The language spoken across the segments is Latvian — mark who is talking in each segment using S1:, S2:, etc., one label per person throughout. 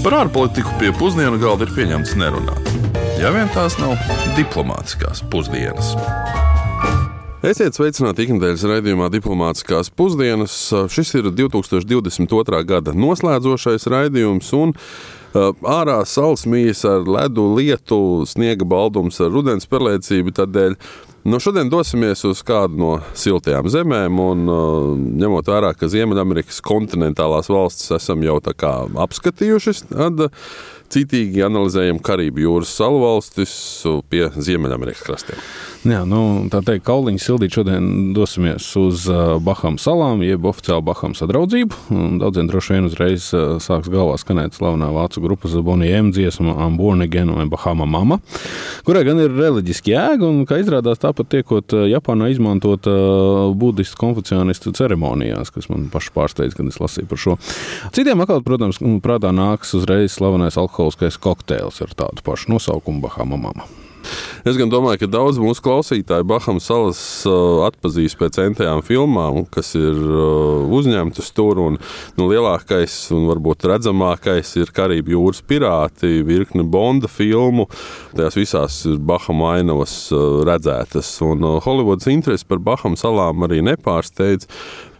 S1: Par ārpolitiku pie pusdienu galda ir pieņemts nerunāt. Ja vien tās nav diplomātiskās pusdienas. Esiet sveicināti ikdienas raidījumā Diplomātiskās pusdienas. Šis ir 2022. gada noslēdzošais raidījums. Ārā saules mijas ar ledu, lietu, sniega baldums ar rudens perlēcību. Tādēļ Nu, šodien dosimies uz kādu no siltajām zemēm, un ņemot vērā, ka Ziemeļamerikas kontinentālās valstis esam jau apskatījuši, tad citīgi analizējam Karību jūras salu valstis pie Ziemeļamerikas krastiem.
S2: Jā, nu, tā teikt, kauliņu sildīt šodien dosimies uz Bahamas salām, jeb oficiāli Bahamas sadraudzību. Daudziem droši vien uzreiz sāks galvā skanēt slavenā vācu grupas Bonija M dziesma I'm Born Again vai Bahama Mama, kurai gan ir reliģiski jēga un, kā izrādās, tāpat tiekot Japānā izmantot budistu konfucianistu ceremonijās, kas man paši pārsteidz, kad es lasīju par šo. Citiem atkal, protams, prātā nāks uzreiz slavenais alkoholiskais kokteils ar tādu pašu nosaukumu Bahama Mama.
S1: Es domāju, ka daudz mūsu klausītāju Bahamas salas uh, atpazīs pēc centējām filmām, kas ir uh, uzņemtas tur. Un, nu, lielākais un varbūt redzamākais ir Karību jūras pirāti, virkne Bonda filmu. Tajās visās ir Bahamas ainavas uh, redzētas. Un Holivudas interesi par Bahamas salām arī nepārsteidz.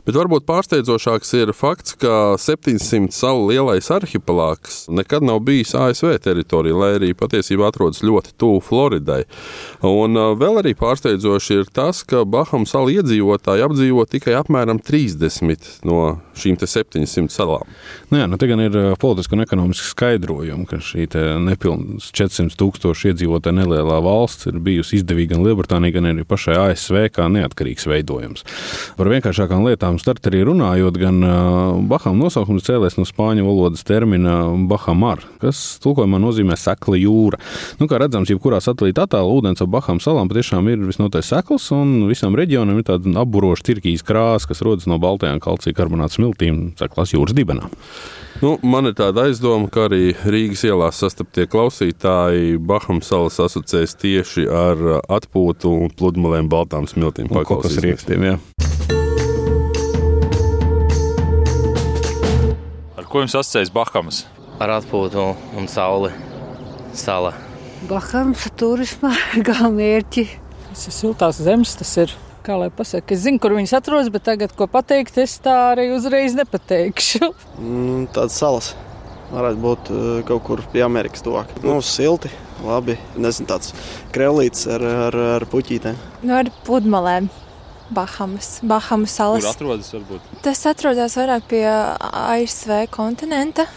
S1: Bet varbūt pārsteidzošāks ir fakts, ka 700 salu lielais arhipelāgs nekad nav bijis ASV teritorijā, lai arī patiesībā atrodas ļoti tuvu Floridai. Un vēl arī pārsteidzoši ir tas, ka Bahamas salu iedzīvotāji apdzīvo tikai apmēram 30 no šīm 700 salām.
S2: Nu jā, nu te gan ir politiski un ekonomiski skaidrojumi, ka šī nepilnīga 400 tūkstoši iedzīvotāja nelielā valsts ir bijusi izdevīga gan Lielbritānijai, gan arī pašai ASV kā neatkarīgs veidojums. Par vienkāršākām lietām Bahām starterī runājot, gan Bahām nosaukums cēlēs no spāņu valodas termina Bahamar, kas tulkojumā nozīmē sekla jūra. Nu, kā redzams, jebkurā satelīta attēlā ūdens ap Bahām salām patiešām ir visnotaļ sekls, un visam reģionam ir tāda apburoša tirkīs krāsa, kas rodas no baltajām kalcija karbonāta smiltīm seklas jūras dibenā.
S1: Nu, man ir tāda aizdoma, ka arī Rīgas ielās sastaptie klausītāji Bahamas salas asociēs tieši ar atpūtu un pludmalēm, baltām smiltīm.
S2: Paklausīsimies jā.
S3: Ko jums asociējas Bahamas?
S4: Ar atpūtu un sauli. Sala.
S5: Bahamas turisma galamērķi.
S6: Tas ir siltās zemes, tas ir. Kā lai pasakā, es zinu, kur viņas atrodas, bet tagad, ko pateikt, es tā arī uzreiz nepateikšu.
S7: Mm, Tādas salas varētu būt uh, kaut kur pie Amerikas tuvāk. Nu, silti, labi. Nezinu, tāds krēlīts ar, ar, ar puķītēm.
S8: Nu, ar pludmalēm. Bahamas, Bahamas salas.
S3: Kur atrodas? Varbūt?
S8: Tas atrodas vairāk pie ASV kontinenta.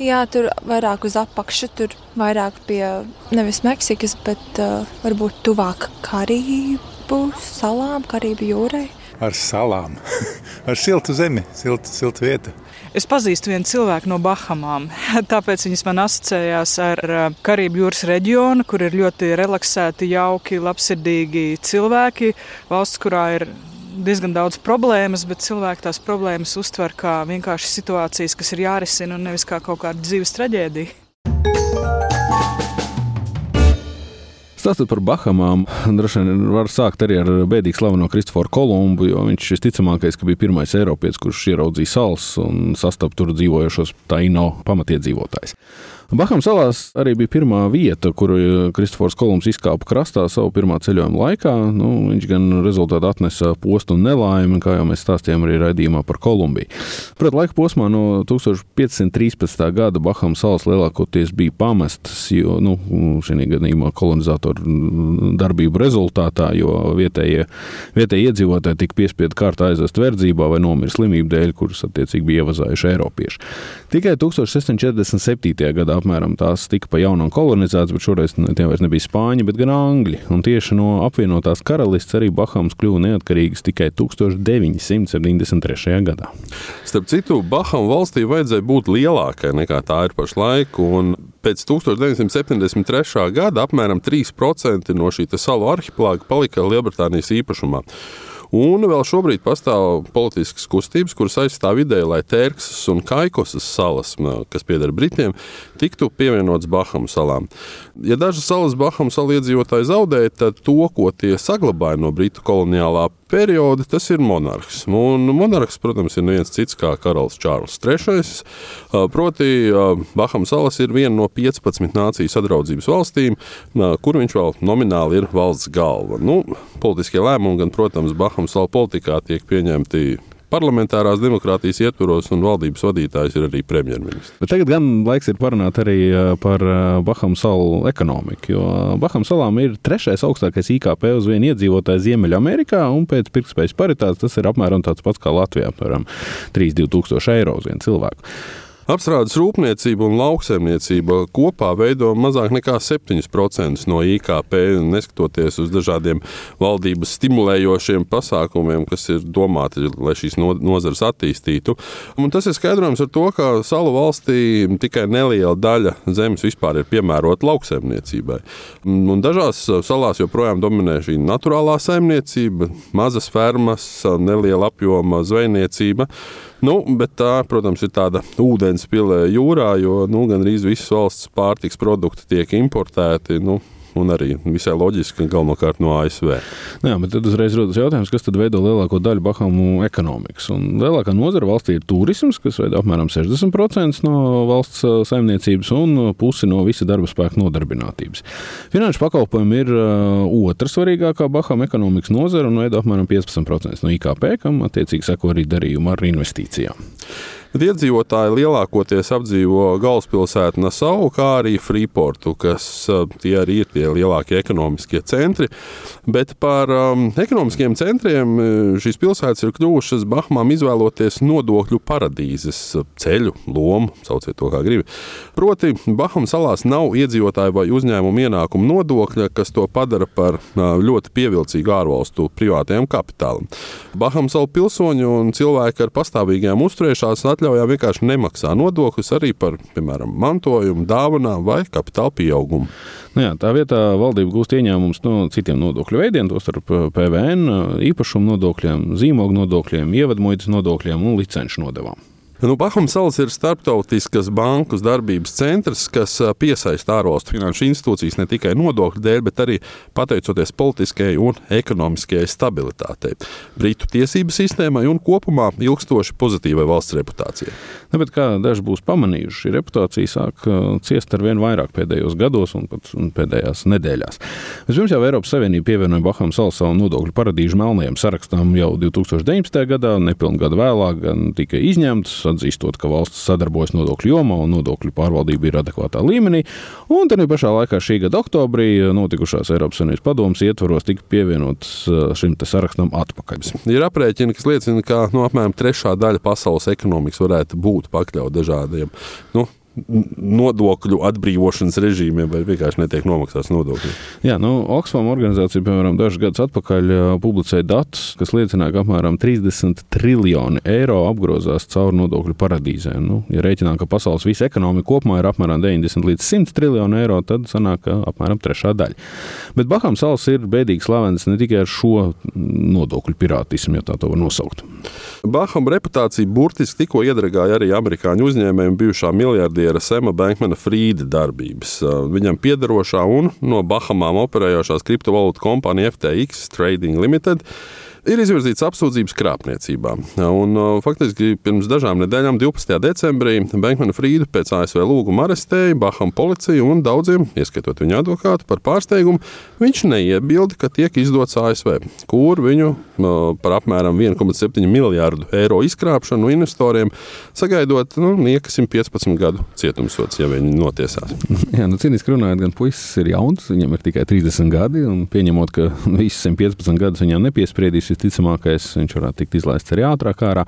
S8: Jā, tur vairāk uz apakšu, tur vairāk pie nevis Meksikas, bet uh, varbūt tuvāk Karību salām, Karību jūrai.
S9: Ar salām, ar siltu zemi, siltu, siltu vietu.
S6: Es pazīstu vienu cilvēku no Bahamām, tāpēc viņas man asociējās ar uh, Karību jūras reģionu, kur ir ļoti relaksēti, jauki, labsirdīgi cilvēki. Valsts, kurā ir diezgan daudz problēmas, bet cilvēki tās problēmas uztver kā vienkārši situācijas, kas ir jārisina un nevis kā kaut kāda dzīves traģēdija.
S2: Stāstot par Bahamām, droši vien var sākt arī ar bēdīgi slaveno Kristoforu Kolumbu, jo viņš visticamākais, ka bija pirmais Eiropietis, kurš ieraudzīja salas un sastapa tur dzīvojošos taino pamatiedzīvotājus. Bahām salās arī bija pirmā vieta, kur eh, Kristofors Kolumbs izkāpa krastā savu pirmā ceļojuma laikā. Nu, viņš gan rezultātā atnesa postu un nelaimi, kā jau mēs stāstījām arī raidījumā par Kolumbiju. Pret laika posmā no 1513. gada Bahām salas lielākoties bija pamestas, jo nu, šī gadījumā kolonizatoru darbību rezultātā, jo vietējie, vietējie iedzīvotāji tika piespiedu kārtā aizvest verdzībā vai nomira slimību dēļ, kuras attiecīgi bija ievazājuši Eiropieši. Tikai 1647. gadā apmēram tās tika pa jaunam kolonizētas, bet šoreiz tie vairs nebija spāņi, bet gan angļi. Un tieši no apvienotās karalistes arī Bahamas kļuva neatkarīgas tikai 1973. gadā.
S1: Starp citu, Bahamu valstī vajadzēja būt lielākai nekā tā ir pašlaik. Pēc 1973. gada apmēram 3% no šī salu arhipelāga palika Lielbritānijas īpašumā. Un vēl šobrīd pastāv politiskas kustības, kuras aizstāv ideju, lai Tērksas un Kaikosas salas, kas pieder Britiem, tiktu pievienotas Bahamu salām. Ja dažas salas Bahamu salu iedzīvotāji zaudēja, tad to, ko tie saglabāja no Britu koloniālā perioda, tas ir monarhs. Un monarhs, protams, ir neviens cits kā karalis Čārls III. Proti, Bahamu salas ir viena no 15 nāciju sadraudzības valstīm, kur viņš vēl nomināli ir valsts galva. Nu, politiskie lēmumi gan, protams, Bahamu salu politikā tiek pieņemti parlamentārās demokrātijas ietvaros, un valdības vadītājs ir arī premjerministrs.
S2: Bet tagad gan laiks ir parunāt arī par Bahamu salu ekonomiku, jo Bahamu salām ir trešais augstākais IKP uz vienu iedzīvotāju Ziemeļamerikā, un pēc pirktspējas paritātes tas ir apmēram tāds pats kā Latvijā, apmēram 3-2 eiro uz vienu cilvēku.
S1: Apstrādes rūpniecība un lauksaimniecība kopā veido mazāk nekā 7% no IKP, neskatoties uz dažādiem valdības stimulējošiem pasākumiem, kas ir domāti, lai šīs nozares attīstītu. Un tas ir skaidrojams ar to, ka salu valstī tikai neliela daļa zemes vispār ir piemērota lauksaimniecībai. Un dažās salās joprojām dominē šī naturālā saimniecība, mazas fermas, neliela apjoma zvejniecība. Nu, bet tā, protams, ir tāda ūdens pilē jūrā, jo nu, gandrīz visas valsts pārtiks produkti tiek importēti. Nu, un arī visai loģiski, galvenokārt no ASV.
S2: Nu jā, bet tad uzreiz rodas jautājums, kas tad veido lielāko daļu Bahamu ekonomikas. Un lielākā nozara valstī ir turisms, kas veido apmēram 60% no valsts saimniecības un pusi no visa darba spēka nodarbinātības. Finanšu pakalpojumi ir otra svarīgākā Bahamu ekonomikas nozara un veido apmēram 15% no IKP, kam attiecīgi seko arī darījuma ar investīcijām.
S1: Bet iedzīvotāji lielākoties apdzīvo galvaspilsētu Nasau, kā arī Freeportu, kas tie arī ir tie lielākie ekonomiskie centri. Bet par um, ekonomiskiem centriem šīs pilsētas ir kļuvušas Bahmām izvēloties nodokļu paradīzes ceļu, lomu, sauciet to kā gribi. Proti, Baham salās nav iedzīvotāju vai uzņēmumu ienākumu nodokļa, kas to padara par ļoti pievilcīgu ārvalstu privātajam kapitālam. Baham salu pilsoņu un cilvēki ar pastāvīgām uzturēšanās atļaujām vienkārši nemaksā nodokļus arī par, piemēram, mantojumu, dāvanām vai kapitāla pieaugumu.
S2: Nu jā, tā vietā valdība gūst ieņēmumus no citiem nodokļu veidiem, tostarp PVN, īpašumu nodokļiem, zīmogu nodokļiem, ievadmuitas nodokļiem un licenšu nodevām.
S1: Nu, Bahamas salas ir starptautiskas bankas darbības centrs, kas piesaista ārvalstu finanšu institūcijas ne tikai nodokļu dēļ, bet arī pateicoties politiskajai un ekonomiskajai stabilitātei, Britu tiesību sistēmai un kopumā ilgstoši pozitīvai valsts reputācijai.
S2: Ne, nu, kā daži būs pamanījuši, šī reputācija sāk ciest ar vien vairāk pēdējos gados un pat un pēdējās nedēļās. Vispirms jau Eiropas Savienība pievienoja Bahamas salas savu nodokļu paradīžu melnajam sarakstam jau 2019. gadā, nepilnu gadu vēlāk gan tika izņemts atzīstot, ka valsts sadarbojas nodokļu jomā un nodokļu pārvaldība ir adekvātā līmenī. Un tad pašā laikā šī gada oktobrī notikušās Eiropas Savienības padomus ietvaros tika pievienots uh, šim sarakstam atpakaļ.
S1: Ir aprēķini, kas liecina, ka nu, apmēram trešā daļa pasaules ekonomikas varētu būt pakļauta dažādiem nu, nodokļu atbrīvošanas režīmiem, vai vienkārši netiek nomaksāts nodokļi.
S2: Jā, nu, Oxfam organizācija, piemēram, dažus gadus atpakaļ publicēja datus, kas liecināja, ka apmēram 30 triljoni eiro apgrozās caur nodokļu paradīzēm. Nu, ja rēķinām, ka pasaules visa ekonomika kopumā ir apmēram 90 līdz 100 triljoni eiro, tad sanāk apmēram trešā daļa. Bet Bahamas salas ir bēdīgi slavens ne tikai ar šo nodokļu pirātismu, ja tā to var nosaukt.
S1: Bahama reputācija burtiski tikko iedragāja arī amerikāņu uzņēmējiem bijušā miljardieru karjera Sema Bankmana Frīda darbības. Viņam piedarošā un no Bahamām operējošās kriptovalūtu kompānija FTX Trading Limited ir izvirzīts apsūdzības krāpniecībā. Un, faktiski pirms dažām nedēļām, 12. decembrī, Bankmanu Frīdu pēc ASV lūguma arestēja Baham policija un daudziem, ieskaitot viņa advokātu, par pārsteigumu. Viņš neiebilda, ka tiek izdots ASV, kur viņu par apmēram 1,7 miljārdu eiro izkrāpšanu investoriem sagaidot nu, nieka 115 gadu cietumsots, ja viņi notiesās.
S2: Jā, nu, cīniski runājot, gan puisis ir jauns, viņam ir tikai 30 gadi, un pieņemot, ka visas 115 gadus viņam nepiespriedīs, visticamākais viņš varētu tikt izlaists arī ātrāk ārā.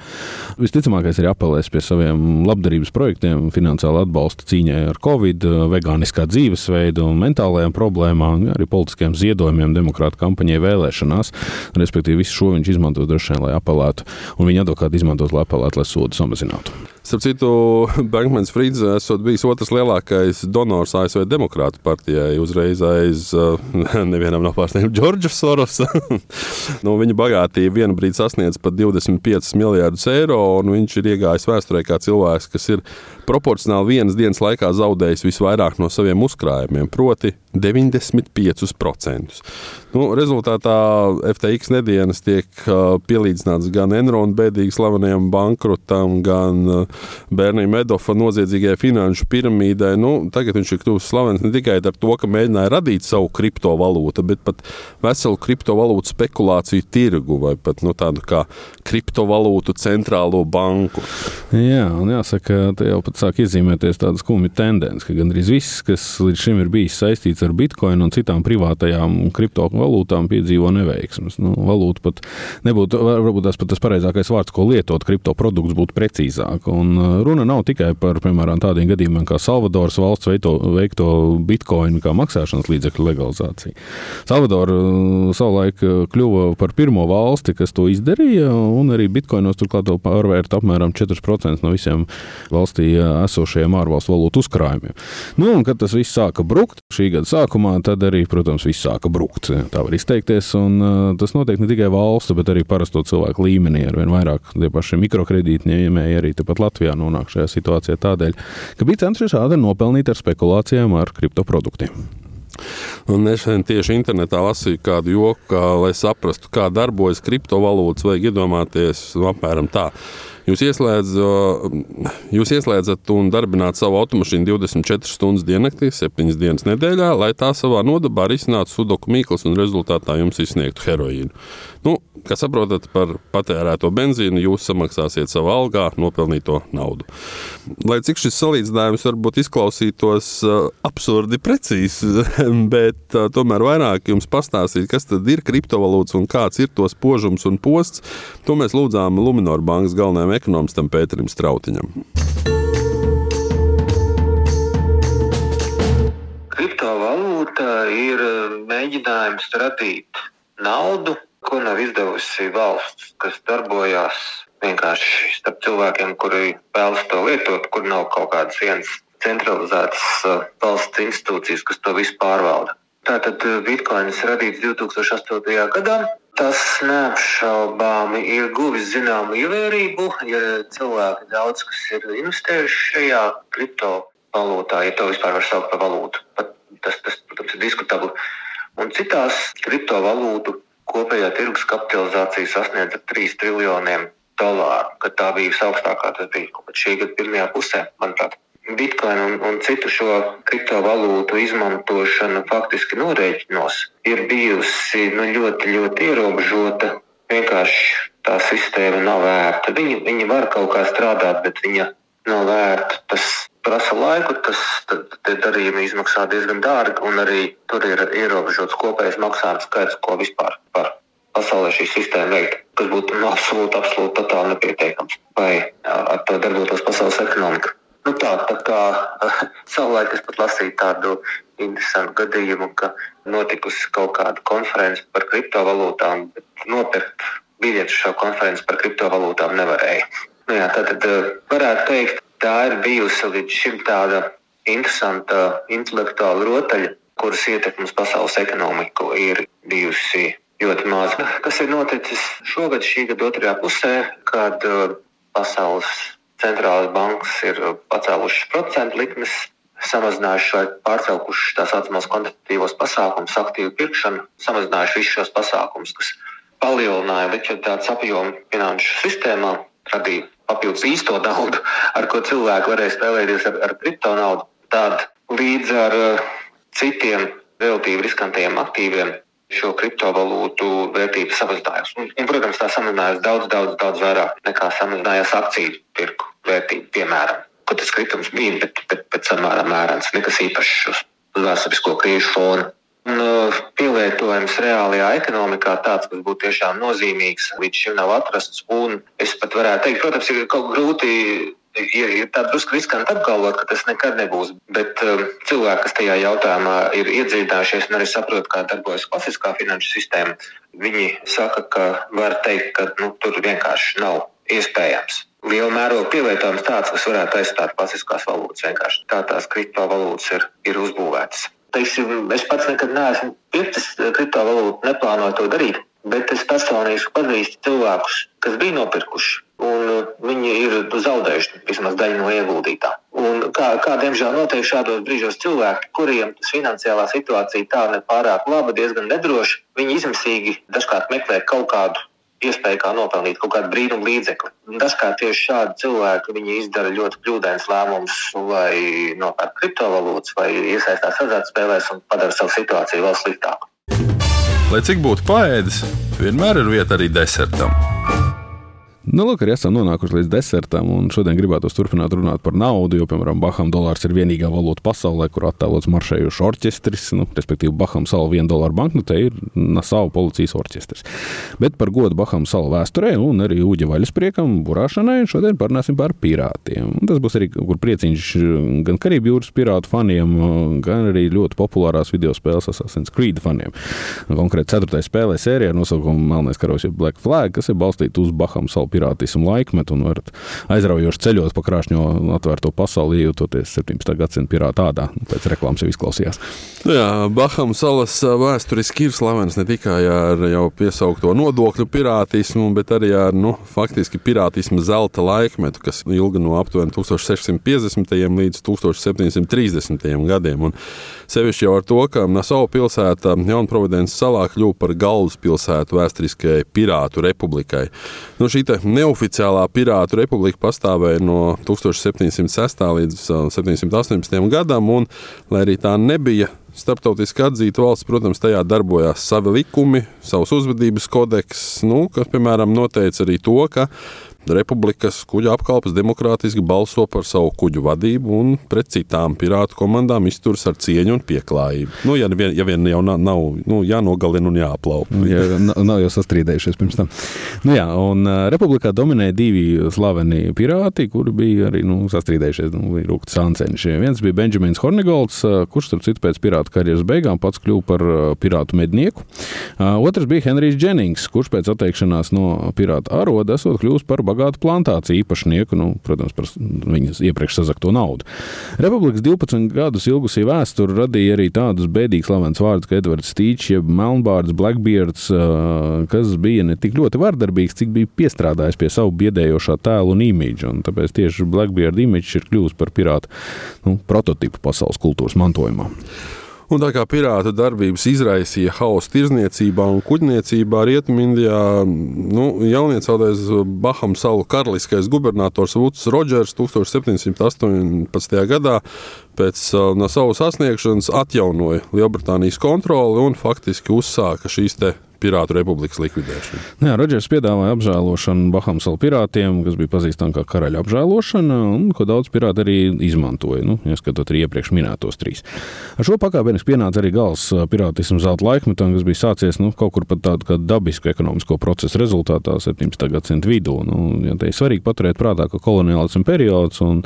S2: Visticamākais ir apelēs pie saviem labdarības projektiem, finansiāla atbalsta cīņai ar covid, vegāniskā dzīvesveida un mentālajām problēmām, arī politiskiem ziedojumiem, demokrāta kampaņai vēlēšanās. Respektīvi, visu šo viņš izmantos droši vien, lai apelētu, un viņa advokāti izmantos, lai apelētu, lai sodu samazinātu.
S1: Starp citu, Bankmans Frīds esot bijis otrs lielākais donors ASV Demokrātu partijai. Uzreiz aiz nevienam nav pārsniegts Džordžs Soros. nu, viņa bagātība vienu brīdi sasniedz pat 25 miljardus eiro, un viņš ir iegājis vēsturē kā cilvēks, kas ir proporcionāli vienas dienas laikā zaudējis visvairāk no saviem uzkrājumiem, proti 95%. Nu, rezultātā FTX nedēļas tiek pielīdzināts gan Enrona bēdīgi slavenajam bankrotam, gan Bērnija Medofa noziedzīgajai finanšu piramīdai. Nu, tagad viņš ir kļuvis slavens ne tikai ar to, ka mēģināja radīt savu kriptovalūtu, bet pat veselu kriptovalūtu spekulāciju tirgu vai pat nu, tādu kā kriptovalūtu centrālo banku.
S2: Jā, un jāsaka, te jau pat sāk iezīmēties tādas skumja tendences, ka gandrīz viss, kas līdz šim ir bijis saistīts ar bitkoinu un citām privātajām kriptovalūtām, piedzīvo neveiksmes. Nu, valūta pat nebūtu, varbūt tas pat tas pareizākais vārds, ko lietot, kriptoprodukts būtu precīzāk. Un uh, runa nav tikai par, piemēram, tādiem gadījumiem kā Salvadoras valsts veikto, veikto bitkoinu kā maksāšanas līdzekļu legalizāciju. Salvadora uh, savulaik uh, kļuva par pirmo valsti, kas to izdarīja, un arī bitkoinos turklāt pārvērt apmēram 4% no visiem valstī esošajiem ārvalstu valūtu uzkrājumiem. Nu, un, kad tas viss sāka brukt šī gada sākumā, tad arī, protams, viss sāka brukt. Tā var izteikties. Un, uh, tas notiek ne tikai valstu, bet arī parasto cilvēku līmenī. Ar vien vairāk tie paši mikrokredītņēmēji arī tepat Latvijā nonāk šajā situācijā tādēļ, ka bija centušies šādi nopelnīt ar spekulācijām ar kriptoproduktiem.
S1: Un nesen tieši internetā lasīju kādu joku, ka, lai saprastu, kā darbojas kriptovalūtas, vajag iedomāties nu, apmēram tā. Jūs, ieslēdz, jūs ieslēdzat un darbināt savu automašīnu 24 stundas diennaktī, 7 dienas nedēļā, lai tā savā nodabā risinātu sudoku mīklas un rezultātā jums izsniegtu heroīnu. Nu, kā saprotat, par patērēto benzīnu jūs samaksāsiet savā algā nopelnīto naudu. Lai cik šis salīdzinājums varbūt izklausītos absurdi precīzs, bet tomēr vairāk jums pastāstīt, kas tad ir kriptovalūtas un kāds ir to spožums un posts, to mēs lūdzām Luminor bankas galvenajam ekonomistam Pēterim Strautiņam.
S10: Kriptovalūta ir mēģinājums radīt naudu, ko nav izdevusi valsts, kas darbojās vienkārši starp cilvēkiem, kuri vēlas to lietot, kur nav kaut kādas vienas centralizētas uh, valsts institūcijas, kas to visu pārvalda. Tātad uh, Bitcoins radīts 2008. gadā. Tas neapšaubāmi ir guvis zināmu ievērību. Ja cilvēki daudz kas ir investējuši šajā kriptovalūtā, ja to vispār var saukt par valūtu, pat tas, tas protams, ir diskutabli. Un citās kriptovalūtu kopējā tirgus kapitalizācija sasniedza 3 triljoniem dolāru, kad tā bija visaugstākā. Tas bija kaut kad šī gada pirmajā pusē, manuprāt. Bitcoin un, un citu šo kriptovalūtu izmantošana faktiski norēķinos ir bijusi nu, ļoti, ļoti ierobežota. Vienkārši tā sistēma nav vērta. Viņi, viņi var kaut kā strādāt, bet viņa nav vērta. Tas prasa laiku, tas darījumi izmaksā diezgan dārgi, un arī tur ir ierobežots kopējais maksājuma skaits, ko vispār var pasaulē šī sistēma veikt, kas būtu absolūti, absolūti totāli nepietiekams, lai ar to darbotos pasaules ekonomika. Nu tā, tā kā savulaik es pat lasīju tādu interesantu gadījumu, ka notikusi kaut kāda konference par kriptovalūtām, bet nopirkt biļeti šo konferenci par kriptovalūtām nevarēja. Nu jā, tad varētu teikt, tā ir bijusi līdz šim tāda interesanta intelektuāla rotaļa, kuras ietekmes pasaules ekonomiku ir bijusi ļoti maza. Kas ir noticis šogad, šī gada otrajā pusē, kad uh, pasaules centrālās bankas ir pacēlušas procentu likmes, samazinājuši vai pārcelkuši tā saucamos kvantitatīvos pasākumus, aktīvu pirkšanu, samazinājuši visus šos pasākumus, kas palielināja likviditātes apjomu finanšu sistēmā, radīja papildus īsto naudu, ar ko cilvēki varēja spēlēties ar, ar kripto naudu. Tad līdz ar uh, citiem relatīvi riskantajiem aktīviem šo kriptovalūtu vērtība samazinājās. Un, un, protams, tā samazinājās daudz, daudz, daudz vairāk nekā samazinājās akciju tirku vērtība, piemēram. Kur tas kritums bija, bet, bet, bet samērā mērens, nekas īpašs uz vēsturisko krīžu fona. Un, uh, pielietojums reālajā ekonomikā tāds, kas būtu tiešām nozīmīgs, līdz šim nav atrasts. Un es pat varētu teikt, protams, ir kaut grūti ir, ir tā drusku riskanti apgalvot, ka tas nekad nebūs. Bet um, cilvēki, kas tajā jautājumā ir iedziļinājušies un arī saprot, kā darbojas klasiskā finanšu sistēma, viņi saka, ka var teikt, ka nu, tur vienkārši nav iespējams. Liela mēroga pielietojums tāds, kas varētu aizstāt klasiskās valūtas. Vienkārši tā tās kriptovalūtas ir, ir uzbūvētas. Teiksim, es pats nekad neesmu pircis kriptovalūtu, neplānoju to darīt, bet es personīgi pazīstu cilvēkus, kas bija nopirkuši. Un uh, viņi ir zaudējuši vismaz daļu no ieguldītā. Un kā, kā diemžēl notiek šādos brīžos cilvēki, kuriem finansiālā situācija tā nepārāk laba, diezgan nedroša, viņi izmisīgi dažkārt meklē kaut kādu iespēju kā nopelnīt kaut kādu brīnumu līdzekli. Dažkārt tieši šādi cilvēki izdara ļoti kļūdainus lēmumus, vai nopērk kriptovalūtas, vai iesaistās azartspēlēs un padara savu situāciju vēl sliktāku.
S1: Lai cik būtu paēdis, vienmēr ir vieta arī desertam.
S2: Nu, lūk, arī esam nonākuši līdz desertam, šodien gribētu turpināt runāt par naudu, jo, piemēram, Bahām dolārs ir vienīgā valūta pasaulē, kur attēlots maršējušs orķestris, nu, respektīvi, Bahām salu viena dolāra banknote ir Nasau policijas orķestris. Bet par godu Bahām salu vēsturē un arī ūģa vaļaspriekam, burāšanai šodien parunāsim par pirātiem. Un tas būs arī kur prieciņš gan Karību jūras pirātu faniem, gan arī ļoti populārās video spēles Assassin's Creed faniem. Konkrēti, 4. spēlē sērijā ar nosaukumu Melnais karos, jeb Black Flag, kas ir balstīta uz Bahām salu pirātismu laikmetu un varat aizraujoši ceļot pa krāšņo atvērto pasauli, jūtoties 17. gadsimta pirāta tādā. Pēc reklāmas jau izklausījās.
S1: Nu jā, Baham salas vēsturiski ir slavens ne tikai ar jau piesaukto nodokļu pirātismu, bet arī ar nu, faktiski pirātismu zelta laikmetu, kas ilga no aptuveni 1650. līdz 1730. gadiem. Un sevišķi jau ar to, ka Nasau pilsēta Jaunprovidences salā kļuva par galvaspilsētu vēsturiskajai pirātu republikai. Nu, šī neoficiālā pirātu republika pastāvēja no 1706. līdz 718. gadam, un, lai arī tā nebija starptautiski atzīta valsts, protams, tajā darbojās savi likumi, savs uzvedības kodeks, nu, kas, piemēram, noteica arī to, ka republikas kuģa apkalpes demokrātiski balso par savu kuģu vadību un pret citām pirātu komandām izturas ar cieņu un pieklājību. Nu, ja, vien, ja vien jau nav, nav nu, jānogalina un jāaplaup.
S2: Nu, ja, nav jau sastrīdējušies pirms tam. Nu, jā, un republikā dominēja divi slaveni pirāti, kuri bija arī nu, sastrīdējušies, nu, rūkti sāncenši. Viens bija Benjamins Hornigolds, uh, kurš, starp citu, pēc pirātu karjeras beigām pats kļuva par pirātu mednieku. Otrs bija Henrijs Dženings, kurš pēc atteikšanās no pirāta aroda esot kļuvis par bagātu bagātu plantāciju īpašnieku, nu, protams, par viņas iepriekš sazakto naudu. Republikas 12 gadus ilgusī vēsture radīja arī tādus bēdīgus slavens vārdus, kā Edvards Stīčs, jeb Melnbārds, Blackbeards, kas bija ne tik ļoti vardarbīgs, cik bija piestrādājis pie savu biedējošā tēlu un imīģa. Un tāpēc tieši Blackbeard imīģis ir kļuvis par pirātu nu, prototipu pasaules kultūras mantojumā.
S1: Un tā kā pirātu darbības izraisīja hausu tirzniecībā un kuģniecībā Rietumindijā, nu, jauniecautais Baham salu karaliskais gubernators Vuds Rodžers 1718. gadā pēc uh, no savas sasniegšanas atjaunoja Lielbritānijas kontroli un faktiski uzsāka šīs Pirātu republikas likvidēšanu.
S2: Nu jā, Rodžers piedāvāja apžēlošanu Bahamsalu pirātiem, kas bija pazīstama kā karaļa apžēlošana, un ko daudz pirāti arī izmantoja, nu, ieskatot arī iepriekš minētos trīs. Ar šo pakāpeniski pienāca arī gals pirātismu zelta laikmetam, kas bija sācies nu, kaut kur pat tādu dabisku ekonomisko procesu rezultātā 17. gadsimta vidū. Nu, ja te ir svarīgi paturēt prātā, ka koloniālisms periods un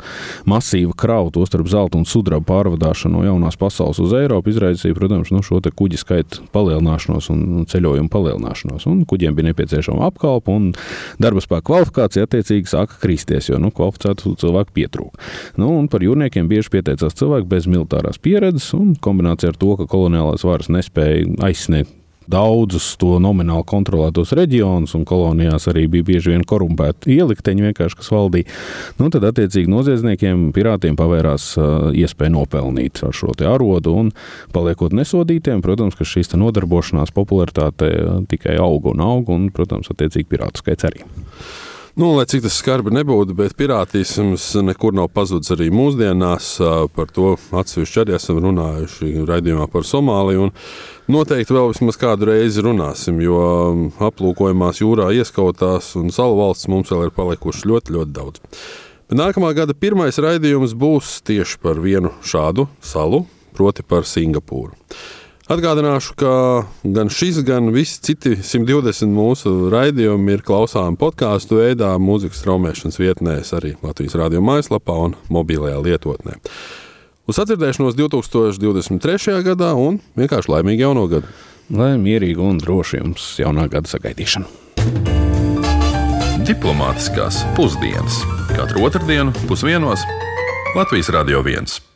S2: masīva krautu, tostarp zelta un sudraba pārvadāšana no jaunās pasaules uz Eiropu izraisīja, protams, nu, šo kuģi skaitu palielināšanos un ceļojumu apjomu palielināšanos. Un kuģiem bija nepieciešama apkalpe, un darba spēka kvalifikācija attiecīgi sāka kristies, jo nu, kvalificētu cilvēku pietrūka. Nu, par jūrniekiem bieži pieteicās cilvēki bez militārās pieredzes, un kombinācija ar to, ka koloniālās varas nespēja aizsniegt daudzus to nomināli kontrolētos reģionus, un kolonijās arī bija bieži vien korumpēti ielikteņi, kas valdīja. Nu, tad, attiecīgi, noziedzniekiem, pirātiem pavērās uh, iespēja nopelnīt šo arodu, un paliekot nesodītiem, protams, ka šīs nodarbošanās popularitāte tikai auga un auga, un, protams, attiecīgi, pirātu skaits arī.
S1: Nu, lai cik tas skarbi nebūtu, bet pirātisms nekur nav pazudis arī mūsdienās. Par to atsevišķi arī esam runājuši raidījumā par Somāliju. Noteikti vēl vismaz kādu reizi runāsim, jo aplūkojumās jūrā ieskautās un salu valsts mums vēl ir palikuši ļoti, ļoti daudz. Bet nākamā gada pirmais raidījums būs tieši par vienu šādu salu, proti par Singapūru. Atgādināšu, ka gan šis, gan visi citi 120 mūsu raidījumi ir klausāmi podkāstu veidā, mūzikas straumēšanas vietnēs, arī Latvijas radio mājaslapā un mobilajā lietotnē. Uz atcerēšanos 2023. gadā un vienkārši laimīgu jauno gadu!
S2: Lai mierīgi un droši jums jaunā gada sagaidīšana!
S1: Diplomātiskās pusdienas katru otrdienu pusdienos Latvijas Radio 1.